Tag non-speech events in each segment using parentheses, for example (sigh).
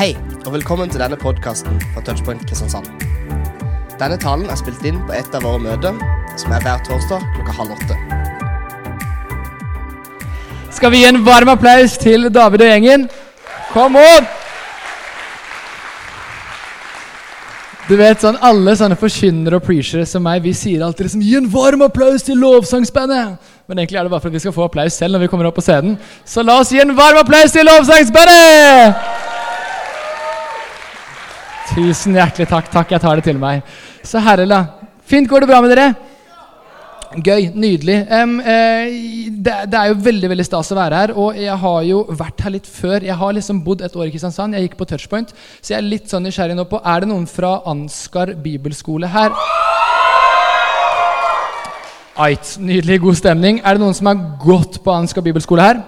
Hei, og velkommen til denne podkasten fra Touchpoint Kristiansand. Denne talen er spilt inn på et av våre møter, som er hver torsdag klokka halv åtte. Skal vi gi en varm applaus til David og gjengen? Kom opp! Du vet sånn, Alle sånne forkynnere og preachere som meg, vi sier alltid liksom, 'Gi en varm applaus til lovsangsbandet'. Men egentlig er det bare for at vi skal få applaus selv når vi kommer opp på scenen. Så la oss gi en varm applaus til lovsangsbandet! Tusen hjertelig takk. Takk, jeg tar det til meg. Så herre, da. Fint går det bra med dere? Gøy. Nydelig. Um, eh, det, det, er jo veldig veldig stas å være her. Og jeg har jo vært her litt før. Jeg har liksom bodd et år i Kristiansand. Jeg gikk på Touchpoint. Så jeg er litt sånn nysgjerrig nå på Er det noen fra Ansgar bibelskole her? Ait, nydelig, god stemning. Er det noen som har gått på Ansgar bibelskole her?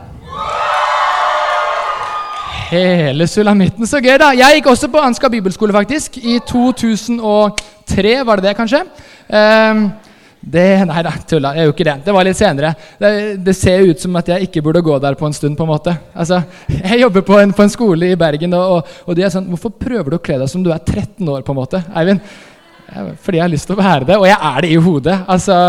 Hele sulamitten. Så gøy, da. Jeg gikk også på Ansgar bibelskole, faktisk. I 2003, var det det, kanskje? Um, det, nei da, tulla. Jeg gjorde ikke det. Det var litt senere. Det, det ser ut som at jeg ikke burde gå der på en stund. på en måte. Altså, Jeg jobber på en, på en skole i Bergen, og, og, og, de er sånn Hvorfor prøver du å kle deg som du er 13 år? på en måte, Eivind? Fordi jeg har lyst til å være det, og jeg er det i hodet. Altså,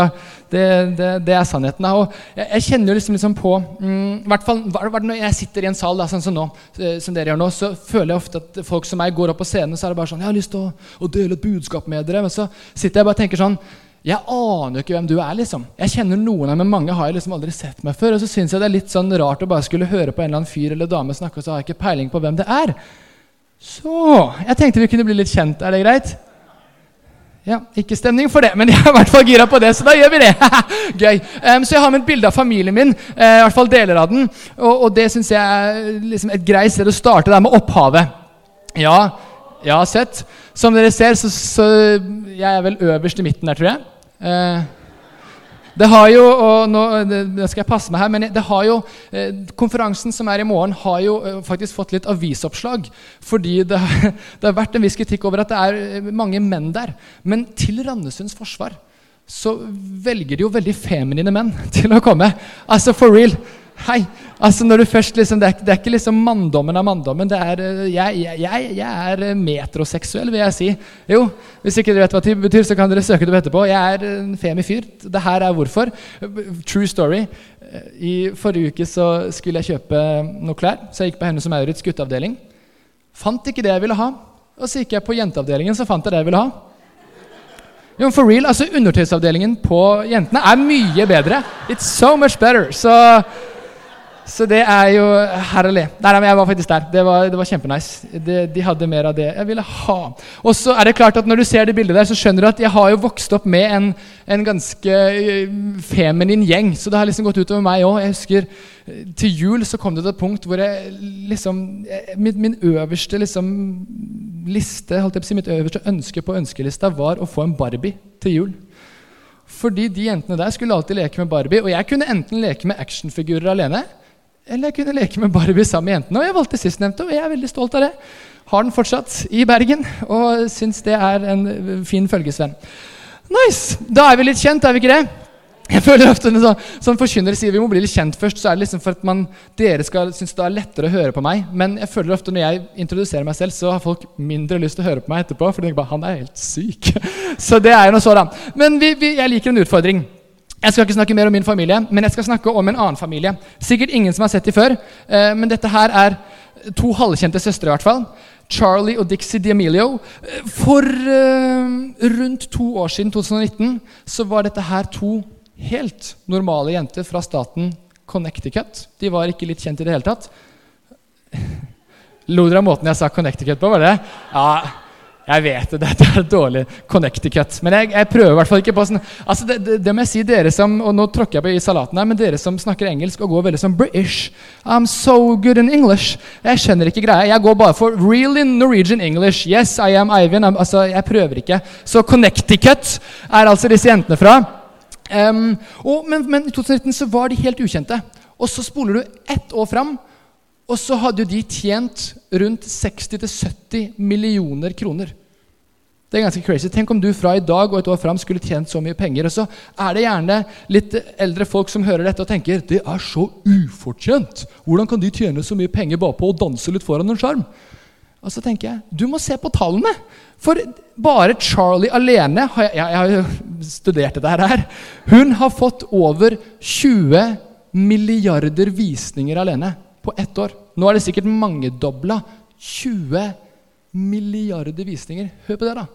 det, det, det er sannheten. Og jeg, jeg kjenner jo liksom, liksom på mm, hvert fall, Når jeg sitter i en sal da, sånn som, nå, eh, som dere gjør nå, så føler jeg ofte at folk som meg går opp på scenen så er det bare sånn Jeg har lyst til å, å dele et budskap med dere. Men så sitter jeg bare og tenker sånn jeg aner jo ikke hvem du er. liksom. Jeg kjenner noen av men mange har jeg liksom aldri sett meg før. Og så syns jeg det er litt sånn rart å bare skulle høre på en eller annen fyr eller dame snakke, og så har jeg ikke peiling på hvem det er. Så jeg tenkte vi kunne bli litt kjent. Er det greit? Ja, Ikke stemning for det, men (laughs) jeg er i hvert fall gira på det, så da gjør vi det. (laughs) Gøy. Um, så jeg har med et bilde av familien min, uh, i hvert fall deler av den. Og, og det syns jeg er liksom et greit sted å starte der med opphavet. Ja, jeg har sett. Som dere ser, så, så jeg er vel øverst i midten der, tror jeg. Uh, det har jo, og nå skal jeg passe meg her, men det har jo, eh, Konferansen som er i morgen, har jo eh, faktisk fått litt avisoppslag. Fordi det, (laughs) det har vært en viss kritikk over at det er eh, mange menn der. Men til Randesunds forsvar så velger de jo veldig feminine menn (laughs) til å komme. Altså for real. Hei! Altså når du først liksom, det, er, det er ikke liksom manndommen av manndommen. det er, eh, jeg, jeg, jeg, er eh, metroseksuell, vil jeg si. Jo, Hvis ikke dere vet hva det betyr, så kan dere søke det opp etterpå. Jeg er en femi. Det her er hvorfor. True story. I forrige uke så skulle jeg kjøpe noe klær, så jeg gikk på Hennes og Maurits gutteavdeling. Fant ikke det jeg ville ha. Og så gikk jeg på jenteavdelingen, så fant jeg det jeg ville ha. Jo, for real, altså Undertøysavdelingen på jentene er mye bedre. It's so much better. Så så det er jo herlig. Nei, nei, Jeg var faktisk der. Det var, det var kjempenice. De, de, hadde mer av det jeg ville ha. Og så er det klart at Når du ser det bildet der, så skjønner du at jeg har jo vokst opp med en, en ganske eh, feminin gjeng. Så det har liksom gått utover meg òg. Jeg husker eh, til jul så kom det til et punkt hvor jeg liksom eh, Min, min øverste liksom liste, holdt jeg på å si, mitt øverste ønske på ønskelista var å få en Barbie til jul. Fordi de jentene der skulle alltid leke med Barbie. Og jeg kunne enten leke med actionfigurer alene. Eller jeg kunne leke med Barbie sammen med jentene. Og jeg valgte sistnevnte, og jeg er veldig stolt av det. Har den fortsatt i Bergen og syns det er en fin følgesvenn. Nice! Da er vi litt kjent, er vi ikke det? Jeg føler ofte så, sånn, sånn forkynnere sier vi må bli litt kjent først, så er det liksom for at man, dere skal synes det er lettere å høre på meg. Men jeg føler ofte når jeg introduserer meg selv, så har folk mindre lyst til å høre på meg etterpå. For de tenker bare han er helt syk. (laughs) Så det er jo noe så, da. Men vi, vi, jeg liker en utfordring. Jeg skal ikke snakke mer om min familie, men jeg skal snakke om en annen familie. Sikkert ingen som har sett dem før, eh, men dette her er to halvkjente søstre. i hvert fall. Charlie og Dixie D'Amelio. For uh, rundt to år siden, 2019, så var dette her to helt normale jenter fra staten Connecticut. De var ikke litt kjent i det hele tatt. (laughs) Lo dere av måten jeg sa Connecticut på? var det? Ja, jeg vet det, dette er dårlig Connecticut. Men jeg, jeg, prøver i hvert fall ikke på sånn altså det, det, det, må jeg si, dere som og nå tråkker jeg på i salaten her, men dere som snakker engelsk og går veldig som British I'm so good in English. Jeg skjønner ikke greia. Jeg går bare for really Norwegian English. Yes, I am Ivan. I'm, altså, jeg prøver ikke. Så Connecticut er altså disse jentene fra. Um, og, men, men, i 2019 så var de helt ukjente. Og så spoler du ett år fram. Og så hadde jo de tjent rundt 60-70 millioner kroner. Det er ganske crazy. Tenk om du fra i dag og et år fram skulle tjent så mye penger. Og så er det gjerne litt eldre folk som hører dette og tenker det er så ufortjent. Hvordan kan de tjene så mye penger bare på å danse litt foran en skjerm? Og så tenker jeg du må se på tallene. For bare Charlie alene har jeg, jeg har jo studert dette her. Hun har fått over 20 milliarder visninger alene på ett år. Nå er det sikkert mangedobla. 20 milliarder visninger. Hør på det, da.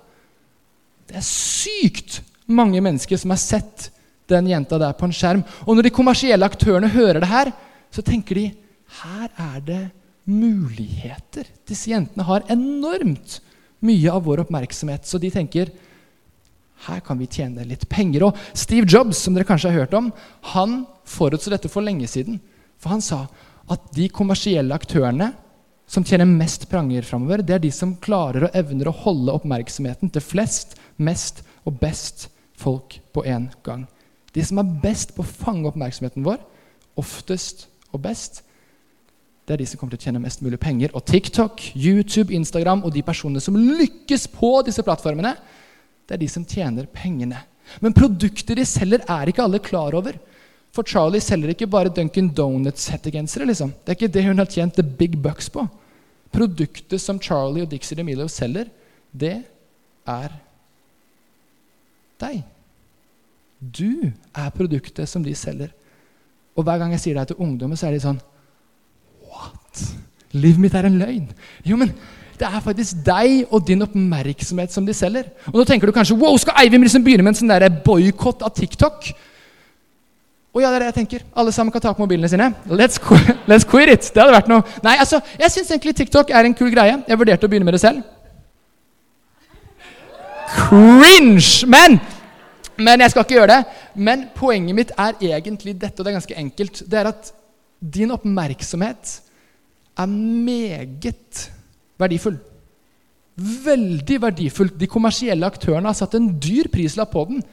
Det er sykt mange mennesker som har sett den jenta der på en skjerm. Og når de kommersielle aktørene hører det her, så tenker de her er det muligheter. Disse jentene har enormt mye av vår oppmerksomhet. Så de tenker her kan vi tjene litt penger. Og Steve Jobs, som dere kanskje har hørt om, han forutså dette for lenge siden. For han sa at de kommersielle aktørene som tjener mest penger framover, det er de som klarer og evner å holde oppmerksomheten til flest, mest og best folk på én gang. De som er best på å fange oppmerksomheten vår, oftest og best, det er de som kommer til å tjene mest mulig penger. Og TikTok, YouTube, Instagram og de personene som lykkes på disse plattformene, det er de som tjener pengene. Men produkter de selger, er ikke alle klar over. For Charlie selger ikke bare Duncan Donuts-hettegensere. Liksom. Det er ikke det hun har tjent the big bucks på. Produktet som Charlie og Dixie DeMillo selger, det er deg. Du er produktet som de selger. Og hver gang jeg sier det til ungdommer, så er de sånn What? Livet mitt er en løgn. Jo, men det er faktisk deg og din oppmerksomhet som de selger. Og nå tenker du kanskje wow, skal Eivind liksom begynne med en sånn boikott av TikTok? Og ja, det er det jeg tenker. Alle sammen kan ta på mobilene sine. Let's, qu (laughs) let's quit it! Det hadde vært noe. Nei, altså, Jeg syns egentlig TikTok er en kul greie. Jeg vurderte å begynne med det selv. Cringe! Men, men jeg skal ikke gjøre det. Men poenget mitt er egentlig dette, og det er ganske enkelt. Det er at din oppmerksomhet er meget verdifull. Veldig verdifull. De kommersielle aktørene har satt en dyr prislapp på den.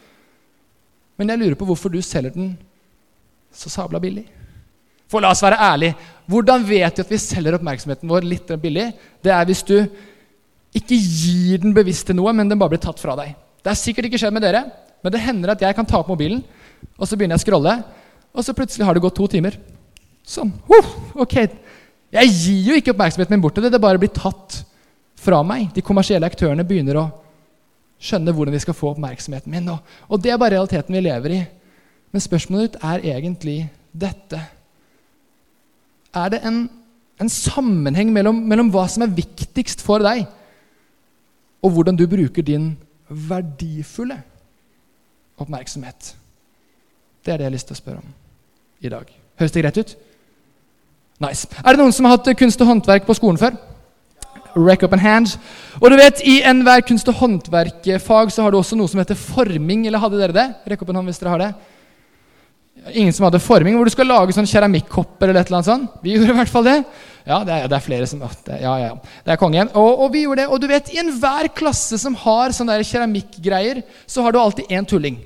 Men jeg lurer på hvorfor du selger den så sabla billig. For la oss være ærlige. Hvordan vet du at vi selger oppmerksomheten vår litt billig? Det er hvis du ikke gir den bevisst til noe, men den bare blir tatt fra deg. Det er sikkert ikke skjedd med dere, men det hender at jeg kan ta opp mobilen, og så begynner jeg å scrolle, og så plutselig har det gått to timer. Sånn. Uh, ok. Jeg gir jo ikke oppmerksomheten min bort til det, det bare blir tatt fra meg. De kommersielle aktørene begynner å skjønne hvordan de skal få oppmerksomheten min. Og, og det er bare realiteten vi lever i. Men spørsmålet ditt er egentlig dette. Er det en, en sammenheng mellom, mellom, hva som er viktigst for deg, og hvordan du bruker din verdifulle oppmerksomhet? Det er det jeg har lyst til å spørre om i dag. Høres det greit ut? Nice. Er det noen som har hatt kunst og håndverk på skolen før? Rack up and hand. Og du vet, I enhver kunst- og håndverkfag så har du også noe som heter forming. Eller hadde dere det? Rekk opp en hånd hvis dere har det. Ingen som hadde forming, hvor du skal lage sånn keramikkopper eller et eller annet sånt. Vi gjorde i hvert fall det. Ja, det er, det er flere som det, Ja, ja, det er kongen. Og, og, vi gjorde det. Og du vet, i enhver klasse som har sånne keramikkgreier, så har du alltid én tulling.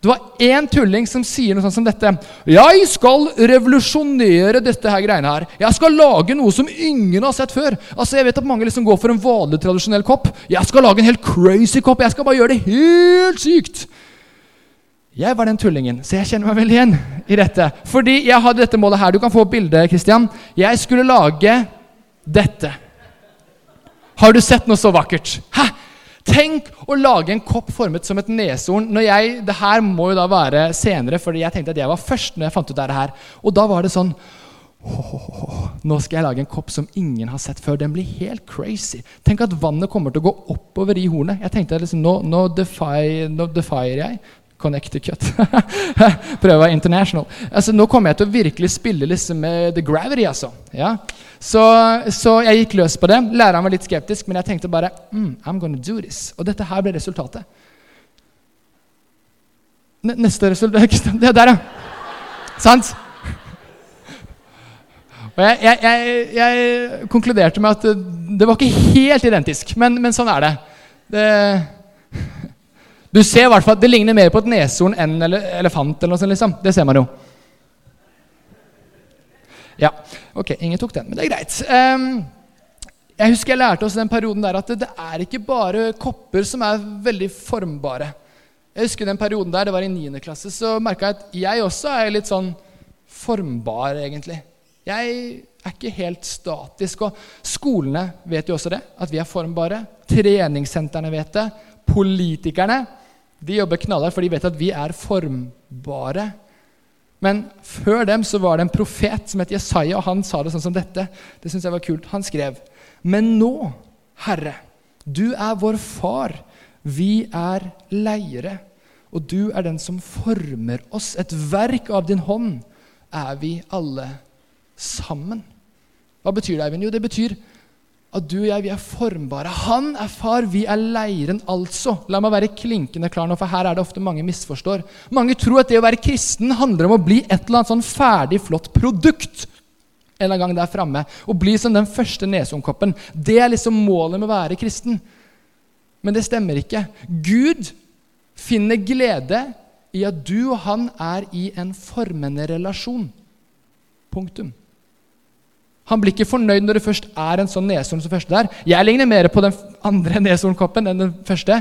Du har én tulling som sier noe sånt som dette. 'Jeg skal revolusjonere dette her greiene her. Jeg skal lage noe som ingen har sett før.' Altså, Jeg vet at mange liksom går for en vanlig, tradisjonell kopp. 'Jeg skal lage en helt crazy kopp. Jeg skal bare gjøre det helt sykt.' Jeg var den tullingen, så jeg kjenner meg veldig igjen i dette. Fordi jeg hadde dette målet her. Du kan få bildet, Christian. Jeg skulle lage dette. Har du sett noe så vakkert? Hæ? Tenk å lage en kopp formet som et neshorn. Når jeg, det her må jo da være senere, fordi jeg tenkte at jeg var først når jeg fant ut det her. Og da var det sånn oh, Nå skal jeg lage en kopp som ingen har sett før. Den blir helt crazy. Tenk at vannet kommer til å gå oppover i hornet. Jeg tenkte liksom, Nå, nå, defier, nå defier jeg Connecticut. (laughs) Prøve å være international. Altså, nå kommer jeg til å virkelig spille liksom med The Gravity. altså. Ja? Så, så, jeg gikk løs på det. Læreren var litt skeptisk, men jeg tenkte bare mm, I'm gonna do this. Og dette her ble resultatet. N neste resultat (laughs) Det er der, ja. Sant? Og jeg, jeg, jeg, jeg, konkluderte med at det var ikke helt identisk, men, men sånn er det. det du ser i hvert fall, Det ligner mer på et neshorn enn en elefant. eller noe sånt, liksom. Det ser man jo. Ja, ok, ingen tok den, men det er greit. Um, jeg husker jeg lærte oss den perioden der at det, det, er ikke bare kopper som er veldig formbare. Jeg husker den perioden der, det var i 9. klasse, så merka jeg at jeg også er litt sånn formbar, egentlig. Jeg er ikke helt statisk. Og skolene vet jo også det, at vi er formbare. Treningssentrene vet det. Politikerne de jobber knallhardt, for de vet at vi er formbare. Men før dem så var det en profet som het Jesaja, og han sa det sånn som dette. Det synes jeg var kult. Han skrev, Men nå, Herre, du er vår far, vi er leire, og du er den som former oss. Et verk av din hånd er vi alle sammen. Hva betyr det, Eivind? Jo, det betyr at du og jeg vi er formbare. Han er far, vi er leiren, altså. La meg være klinkende klar nå, for her er det ofte mange misforstår. Mange tror at det å være kristen handler om å bli et eller annet sånn ferdig, flott produkt. En eller annen gang der framme. Å bli som den første nesomkoppen. Det er liksom målet med å være kristen. Men det stemmer ikke. Gud finner glede i at du og han er i en formende relasjon. Punktum. Han blir ikke fornøyd når det først er en sånn neshorn som første der. Jeg ligner mer på den andre (laughs) neshornkoppen enn den første.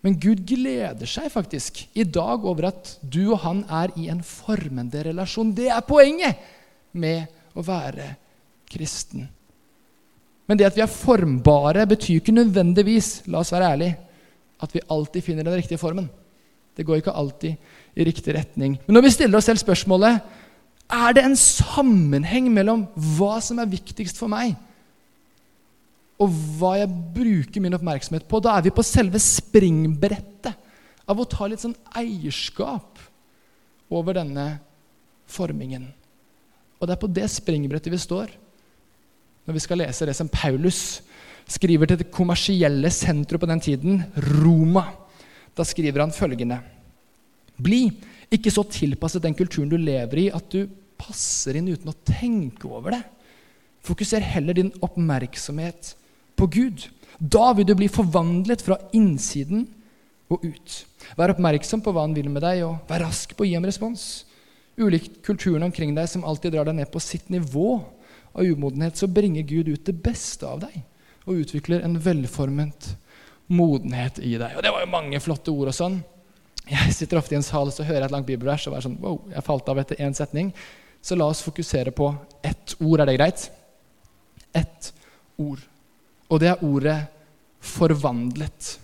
Men Gud gleder seg faktisk i dag over at du og han er i en formende relasjon. Det er poenget med å være kristen. Men det at vi er formbare, betyr ikke nødvendigvis la oss være ærlig, at vi alltid finner den riktige formen. Det går ikke alltid i riktig retning. Men når vi stiller oss selv spørsmålet er det en sammenheng mellom hva som er viktigst for meg, og hva jeg bruker min oppmerksomhet på? Da er vi på selve springbrettet av å ta litt sånn eierskap over denne formingen. Og det er på det springbrettet vi står når vi skal lese det som Paulus skriver til det kommersielle sentrum på den tiden, Roma. Da skriver han følgende.: Bli ikke så tilpasset den kulturen du lever i, at du passer inn uten å tenke over det. Fokuser heller din oppmerksomhet på Gud. Da vil du bli forvandlet fra innsiden og ut. Vær oppmerksom på hva han vil med deg, og vær rask på å gi ham respons. Ulikt kulturen omkring deg som alltid drar deg ned på sitt nivå av umodenhet, så bringer Gud ut det beste av deg og utvikler en velformet modenhet i deg. Og Det var jo mange flotte ord og sånn. Jeg sitter ofte i en sal og så hører jeg et langt bibelvers og er sånn, wow, jeg falt av etter én setning. Så la oss fokusere på ett ord. Er det greit? Ett ord. Og det er ordet 'forvandlet'.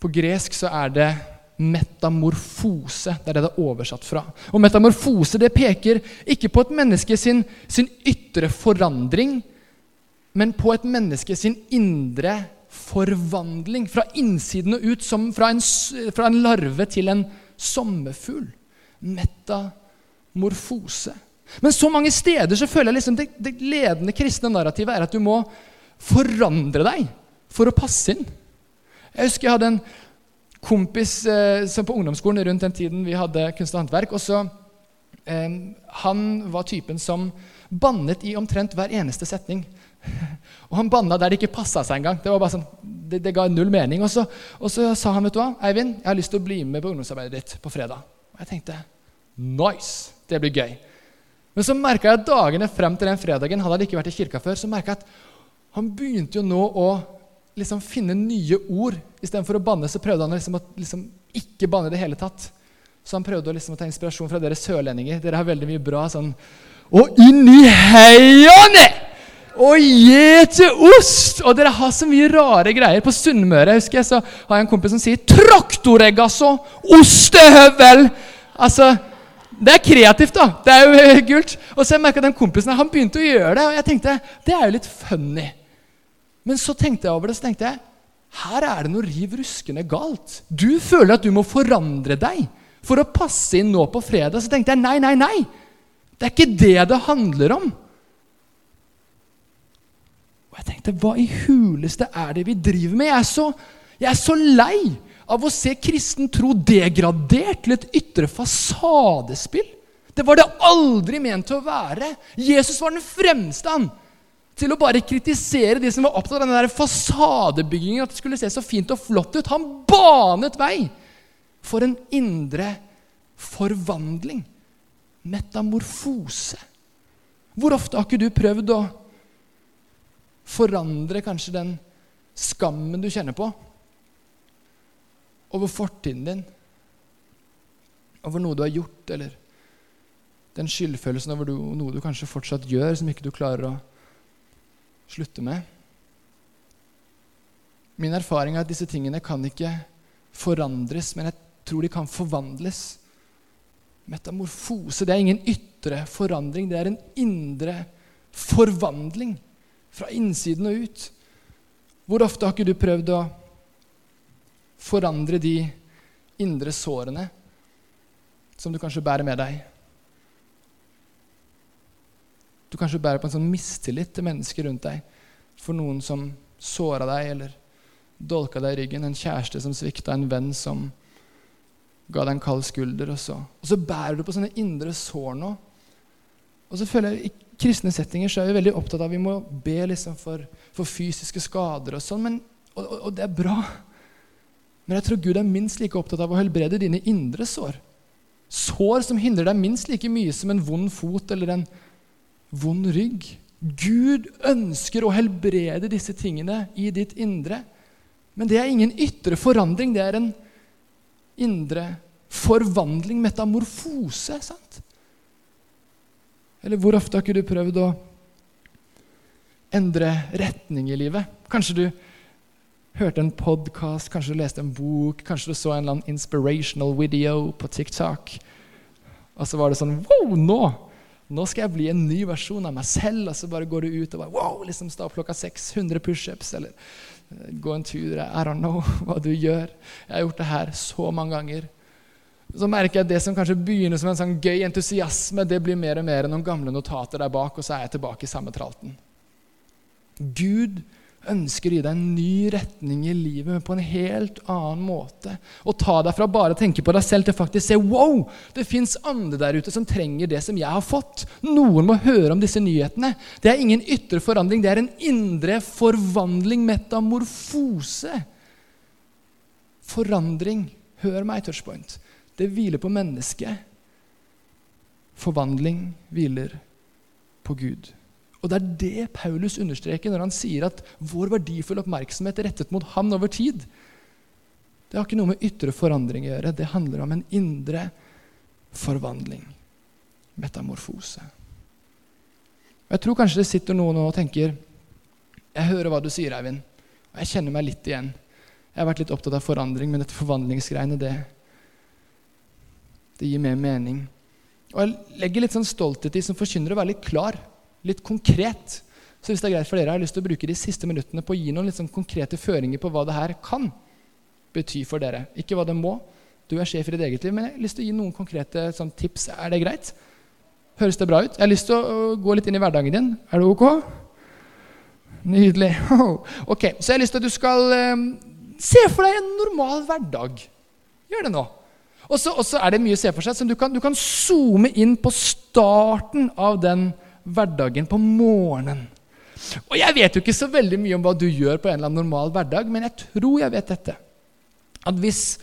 På gresk så er det metamorfose. Det er det det er oversatt fra. Og metamorfose det peker ikke på et menneske sin, sin ytre forandring, men på et menneske sin indre forvandling. Fra innsiden og ut, som fra en, fra en larve til en sommerfugl. Metamorfose. Men så mange steder så føler jeg liksom det, det ledende kristne narrativet er at du må forandre deg for å passe inn. Jeg husker jeg hadde en kompis eh, på ungdomsskolen rundt den tiden vi hadde kunst og håndverk. og så Han var typen som bannet i omtrent hver eneste setning. (laughs) Og han banna der det ikke passa seg engang. Det, var bare sånn, det, det ga null mening. Og så, og så, sa han, vet du hva, Eivind, jeg har lyst til å bli med på ungdomsarbeidet ditt på fredag. Og jeg tenkte nice! Det blir gøy. Men så merka jeg at dagene frem til den fredagen hadde han ikke vært i kirka før, så merka jeg at han begynte jo nå å liksom finne nye ord. Istedenfor å banne, så prøvde han liksom å liksom ikke banne i det hele tatt. Så han prøvde å liksom ta inspirasjon fra dere sørlendinger. Dere har veldig mye bra sånn Og inn i heiane! Og gjete ost! Og dere har så mye rare greier. På Sunnmøre husker jeg, så har jeg en kompis som sier 'traktoregg', altså! Ostehøvel! Altså det er kreativt, da. Det er jo (laughs) kult. Og så jeg merka den kompisen her, han begynte å gjøre det, og jeg tenkte det er jo litt funny. Men så tenkte jeg over det, så tenkte jeg her er det noe riv ruskende galt. Du føler at du må forandre deg for å passe inn nå på fredag. Så tenkte jeg nei, nei, nei. Det er ikke det det handler om. Og jeg tenkte hva i huleste er det vi driver med? Jeg er så, jeg er så lei av å se kristen tro degradert til et ytre fasadespill. Det var det aldri ment til å være. Jesus var den fremste han, til å bare kritisere de som var opptatt av den fasadebyggingen. At det skulle se så fint og flott ut. Han banet vei for en indre forvandling. Metamorfose. Hvor ofte har ikke du prøvd å forandre kanskje den skammen du kjenner på? over fortiden din, over noe du har gjort, eller Den skyldfølelsen over noe du kanskje fortsatt gjør, som ikke du klarer å slutte med. Min erfaring er at disse tingene kan ikke forandres, men jeg tror de kan forvandles. Metamorfose det er ingen ytre forandring, det er en indre forvandling. Fra innsiden og ut. Hvor ofte har ikke du prøvd å forandre de indre sårene som du kanskje bærer med deg? Du kanskje bærer på en sånn mistillit til mennesker rundt deg for noen som såra deg eller dolka deg i ryggen, en kjæreste som svikta, en venn som ga deg en kald skulder. Og så, og så bærer du på sånne indre sår nå. Og så føler jeg, I kristne settinger så er vi veldig opptatt av vi må be liksom for, for, fysiske skader og sånn, og, og, og det er bra. Men jeg tror Gud er minst like opptatt av å helbrede dine indre sår. Sår som hindrer deg minst like mye som en vond fot eller en vond rygg. Gud ønsker å helbrede disse tingene i ditt indre. Men det er ingen ytre forandring, det er en indre forvandling, metamorfose. sant? Eller hvor ofte har ikke du prøvd å endre retning i livet? Kanskje du hørte en podkast, kanskje du leste en bok, kanskje du så en eller annen inspirational video på TikTok. Og så var det sånn Wow, nå! Nå skal jeg bli en ny versjon av meg selv. Og så bare går du ut og bare, wow, liksom stå opp klokka 600 pushups. Eller gå en tur. I don't know (laughs) hva du gjør. Jeg har gjort det her så mange ganger. Så merker jeg at det som kanskje begynner som en sånn gøy entusiasme, det blir mer og mer enn noen gamle notater der bak, og så er jeg tilbake i samme tralten. Gud ønsker å gi deg en ny retning i livet, men på en helt annen måte. Og ta deg fra bare å tenke på deg selv til faktisk se wow, det fins andre der ute som trenger det som jeg har fått. Noen må høre om disse nyhetene. Det er ingen ytre forandring, det er en indre forvandling, metamorfose. Forandring. Hør meg, Touchpoint. Det hviler på mennesket. Forvandling hviler på Gud. Og Det er det Paulus understreker når han sier at vår verdifulle oppmerksomhet er rettet mot ham over tid. Det har ikke noe med ytre forandring å gjøre. Det handler om en indre forvandling. Metamorfose. Jeg tror kanskje det sitter noen og tenker Jeg hører hva du sier, Eivind, og jeg kjenner meg litt igjen. Jeg har vært litt opptatt av forandring, men dette forvandlingsgreiene, det, det gir mer mening. Og Jeg legger litt sånn stolthet i som forkynner å være litt klar litt konkret. Så hvis det er greit for dere, jeg har lyst til å bruke de siste minuttene på å gi noen sånn konkrete føringer på hva det her kan bety for dere. Ikke hva det må. Du er sjef i ditt eget liv, men jeg har lyst til å gi noen konkrete sånn, tips. Er det greit? Høres det bra ut? Jeg har lyst til å gå litt inn i hverdagen din. Er det ok? Nydelig. (laughs) Ok, Så jeg har lyst til at du skal um, se for deg en normal hverdag. Gjør det nå. Og så er det mye å se for seg. Så du kan, du kan zoome inn på starten av den hverdagen hverdagen på morgenen. Og Jeg vet jo ikke så veldig mye om hva du gjør på en eller annen normal hverdag, men jeg tror jeg vet dette. At hvis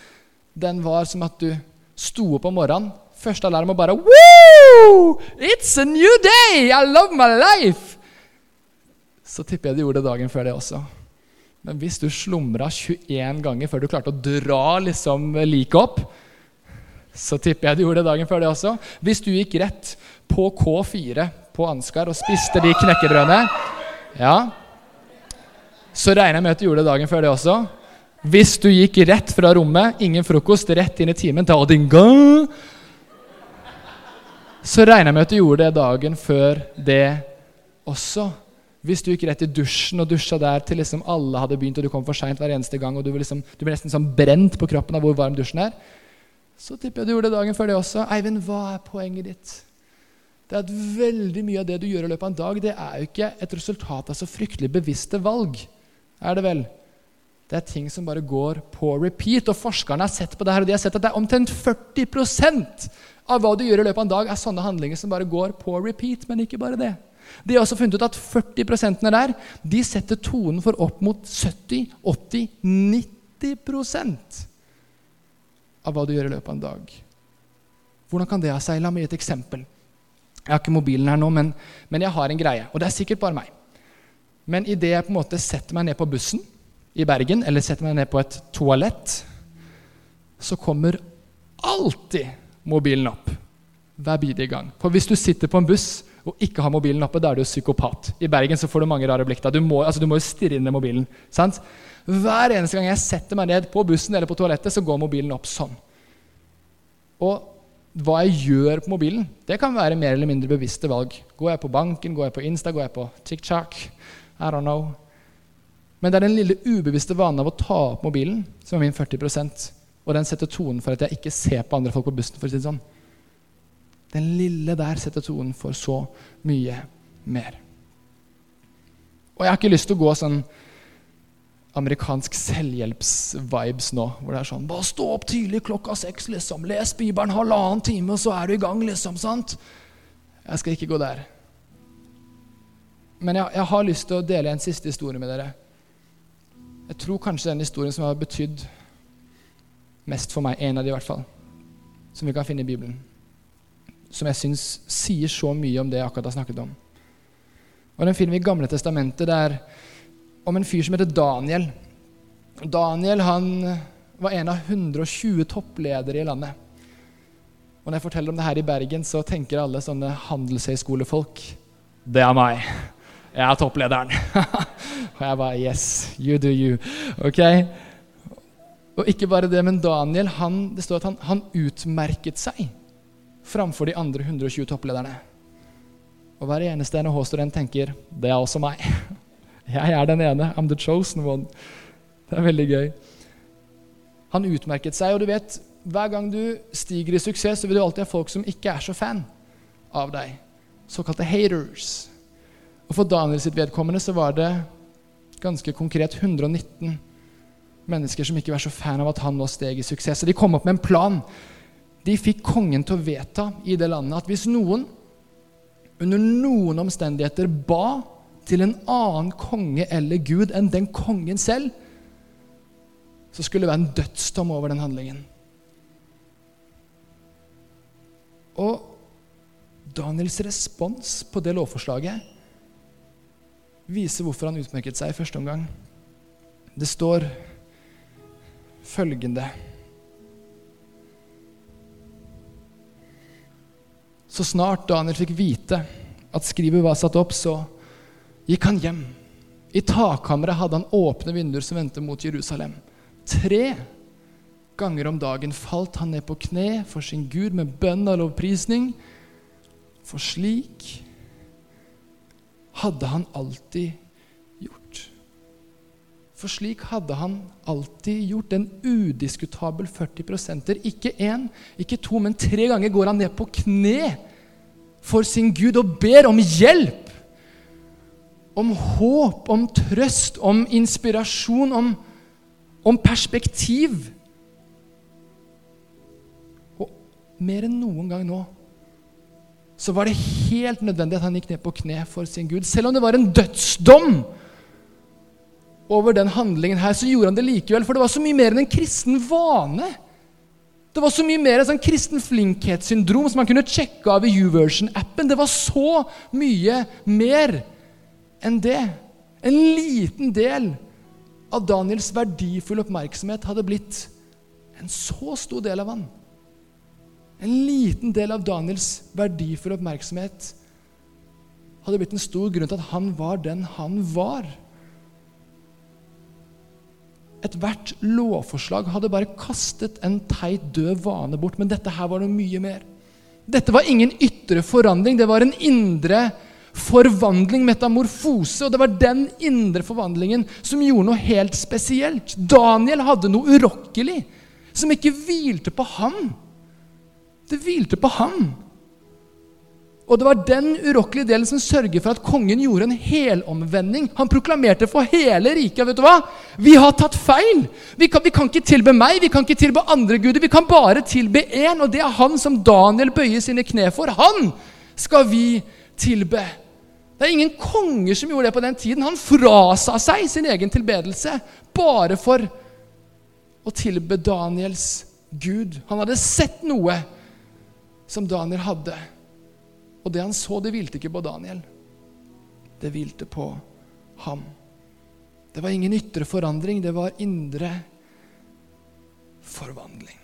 den var som at du sto opp om morgenen, første alarm og bare Woo! It's a new day! I love my life! Så tipper jeg du gjorde det dagen før det også. Men hvis du slumra 21 ganger før du klarte å dra liksom liket opp, så tipper jeg du gjorde det dagen før det også. Hvis du gikk rett på K4 på Ansgar og spiste de knekkebrødene. Ja. Så regner jeg med at du gjorde det dagen før det også. Hvis du gikk rett fra rommet, ingen frokost, rett inn i timen til Odinga Så regner jeg med at du gjorde det dagen før det også. Hvis du gikk rett i dusjen og dusja der til liksom alle hadde begynt, og du kom for seint hver eneste gang, og du ble, liksom, du ble nesten sånn brent på kroppen av hvor varm dusjen er, så tipper jeg du gjorde det dagen før det også. Eivind, hva er poenget ditt? Det er at veldig mye av det du gjør i løpet av en dag, det er jo ikke et resultat av så fryktelig bevisste valg. Er det vel? Det er ting som bare går på repeat. Og forskerne har sett på det her, og de har sett at det er omtrent 40% av hva du gjør i løpet av en dag, er sånne handlinger som bare går på repeat. Men ikke bare det. De har også funnet ut at 40% der de setter tonen for opp mot 70, 80, 90% av hva du gjør i løpet av en dag. Hvordan kan det ha seg? La meg gi et eksempel. Jeg har ikke mobilen her nå, men, men, jeg har en greie. Og det er sikkert bare meg. Men idet jeg på en måte setter meg ned på bussen i Bergen, eller setter meg ned på et toalett, så kommer alltid mobilen opp. hver bidige gang. For hvis du sitter på en buss og ikke har mobilen oppe, da er du psykopat. I Bergen så får du mange rare blikk. da. Du må, altså, du må jo stirre inn i mobilen. sant? Hver eneste gang jeg setter meg ned på bussen eller på toalettet, så går mobilen opp sånn. Og hva jeg gjør på mobilen, det kan være mer eller mindre bevisste valg. Går jeg på banken, går jeg på Insta, går jeg på TikTok? I don't know. Men det er den lille ubevisste vanen av å ta opp mobilen som er min 40% og den setter tonen for at jeg ikke ser på andre folk på bussen. for å si det sånn. Den lille der setter tonen for så mye mer. Og jeg har ikke lyst til å gå sånn amerikansk selvhjelps-vibes nå. Hvor det er sånn Bare stå opp tidlig klokka seks, liksom. Les Bibelen halvannen time, og så er du i gang, liksom. sant? Jeg skal ikke gå der. Men jeg, jeg har lyst til å dele en siste historie med dere. Jeg tror kanskje den historien som har betydd mest for meg, en av de i hvert fall, som vi kan finne i Bibelen, som jeg syns sier så mye om det jeg akkurat har snakket om. Og Den finner vi i Gamle testamentet. Det er om en fyr som heter Daniel. Daniel han var en av 120 toppledere i landet. Og Når jeg forteller om det her i Bergen, så tenker alle sånne handelshøyskolefolk Det er meg. Jeg er topplederen. (laughs) og jeg bare Yes, you do you. Ok? Og ikke bare det, men Daniel han, det står at han, han utmerket seg framfor de andre 120 topplederne. Og hver eneste NHH-student tenker det er også meg. (laughs) Jeg er den ene. I'm the chosen one. Det er veldig gøy. Han utmerket seg, og du vet, hver gang du stiger i suksess, så vil du alltid ha folk som ikke er så fan av deg. Såkalte haters. Og for Daniel sitt vedkommende så var det ganske konkret 119 mennesker som ikke var så fan av at han nå steg i suksess. Og de kom opp med en plan. De fikk kongen til å vedta i det landet at hvis noen under noen omstendigheter ba til en annen konge eller gud enn den kongen selv, så skulle det være en dødsdom over den handlingen. Og Daniels respons på det lovforslaget viser hvorfor han utmerket seg i første omgang. Det står følgende Så snart Daniel fikk vite at skrivet var satt opp, så gikk han hjem. I takkammeret hadde han åpne vinduer som vendte mot Jerusalem. Tre ganger om dagen falt han ned på kne for sin Gud med bønn og lovprisning. For slik hadde han alltid gjort. For slik hadde han alltid gjort. En udiskutabel 40 Ikke én, ikke to, men tre ganger går han ned på kne for sin Gud og ber om hjelp om håp, om trøst, om inspirasjon, om, om perspektiv. Og mer enn noen gang nå så var det helt nødvendig at han gikk ned på kne for sin Gud. Selv om det var en dødsdom over den handlingen her, så gjorde han det likevel. For det var så mye mer enn en kristen vane. Det var så mye mer enn sånn kristen flinkhetssyndrom som man kunne sjekke av i YouVersion-appen. Det var så mye mer enn det. En liten del av Daniels verdifulle oppmerksomhet hadde blitt en så stor del av han. En liten del av Daniels verdifulle oppmerksomhet hadde blitt en stor grunn til at han var den han var. Ethvert lovforslag hadde bare kastet en teit, død vane bort, men dette her var noe mye mer. Dette var ingen ytre forandring, det var en indre forandring forvandling, metamorfose. Og det var den indre forvandlingen som gjorde noe helt spesielt. Daniel hadde noe urokkelig som ikke hvilte på ham. Det hvilte på ham. Og det var den urokkelige delen som sørger for at kongen gjorde en helomvending. Han proklamerte for hele riket vet du hva? Vi har tatt feil. Vi kan, vi kan ikke tilbe meg, vi kan ikke tilbe andre guder. Vi kan bare tilbe én, og det er han som Daniel bøyer sine kne for. Han skal vi tilbe. Det er ingen konger som gjorde det på den tiden. Han frasa seg sin egen tilbedelse bare for å tilbe Daniels Gud. Han hadde sett noe som Daniel hadde. Og det han så, det hvilte ikke på Daniel. Det hvilte på ham. Det var ingen ytre forandring, det var indre forvandling.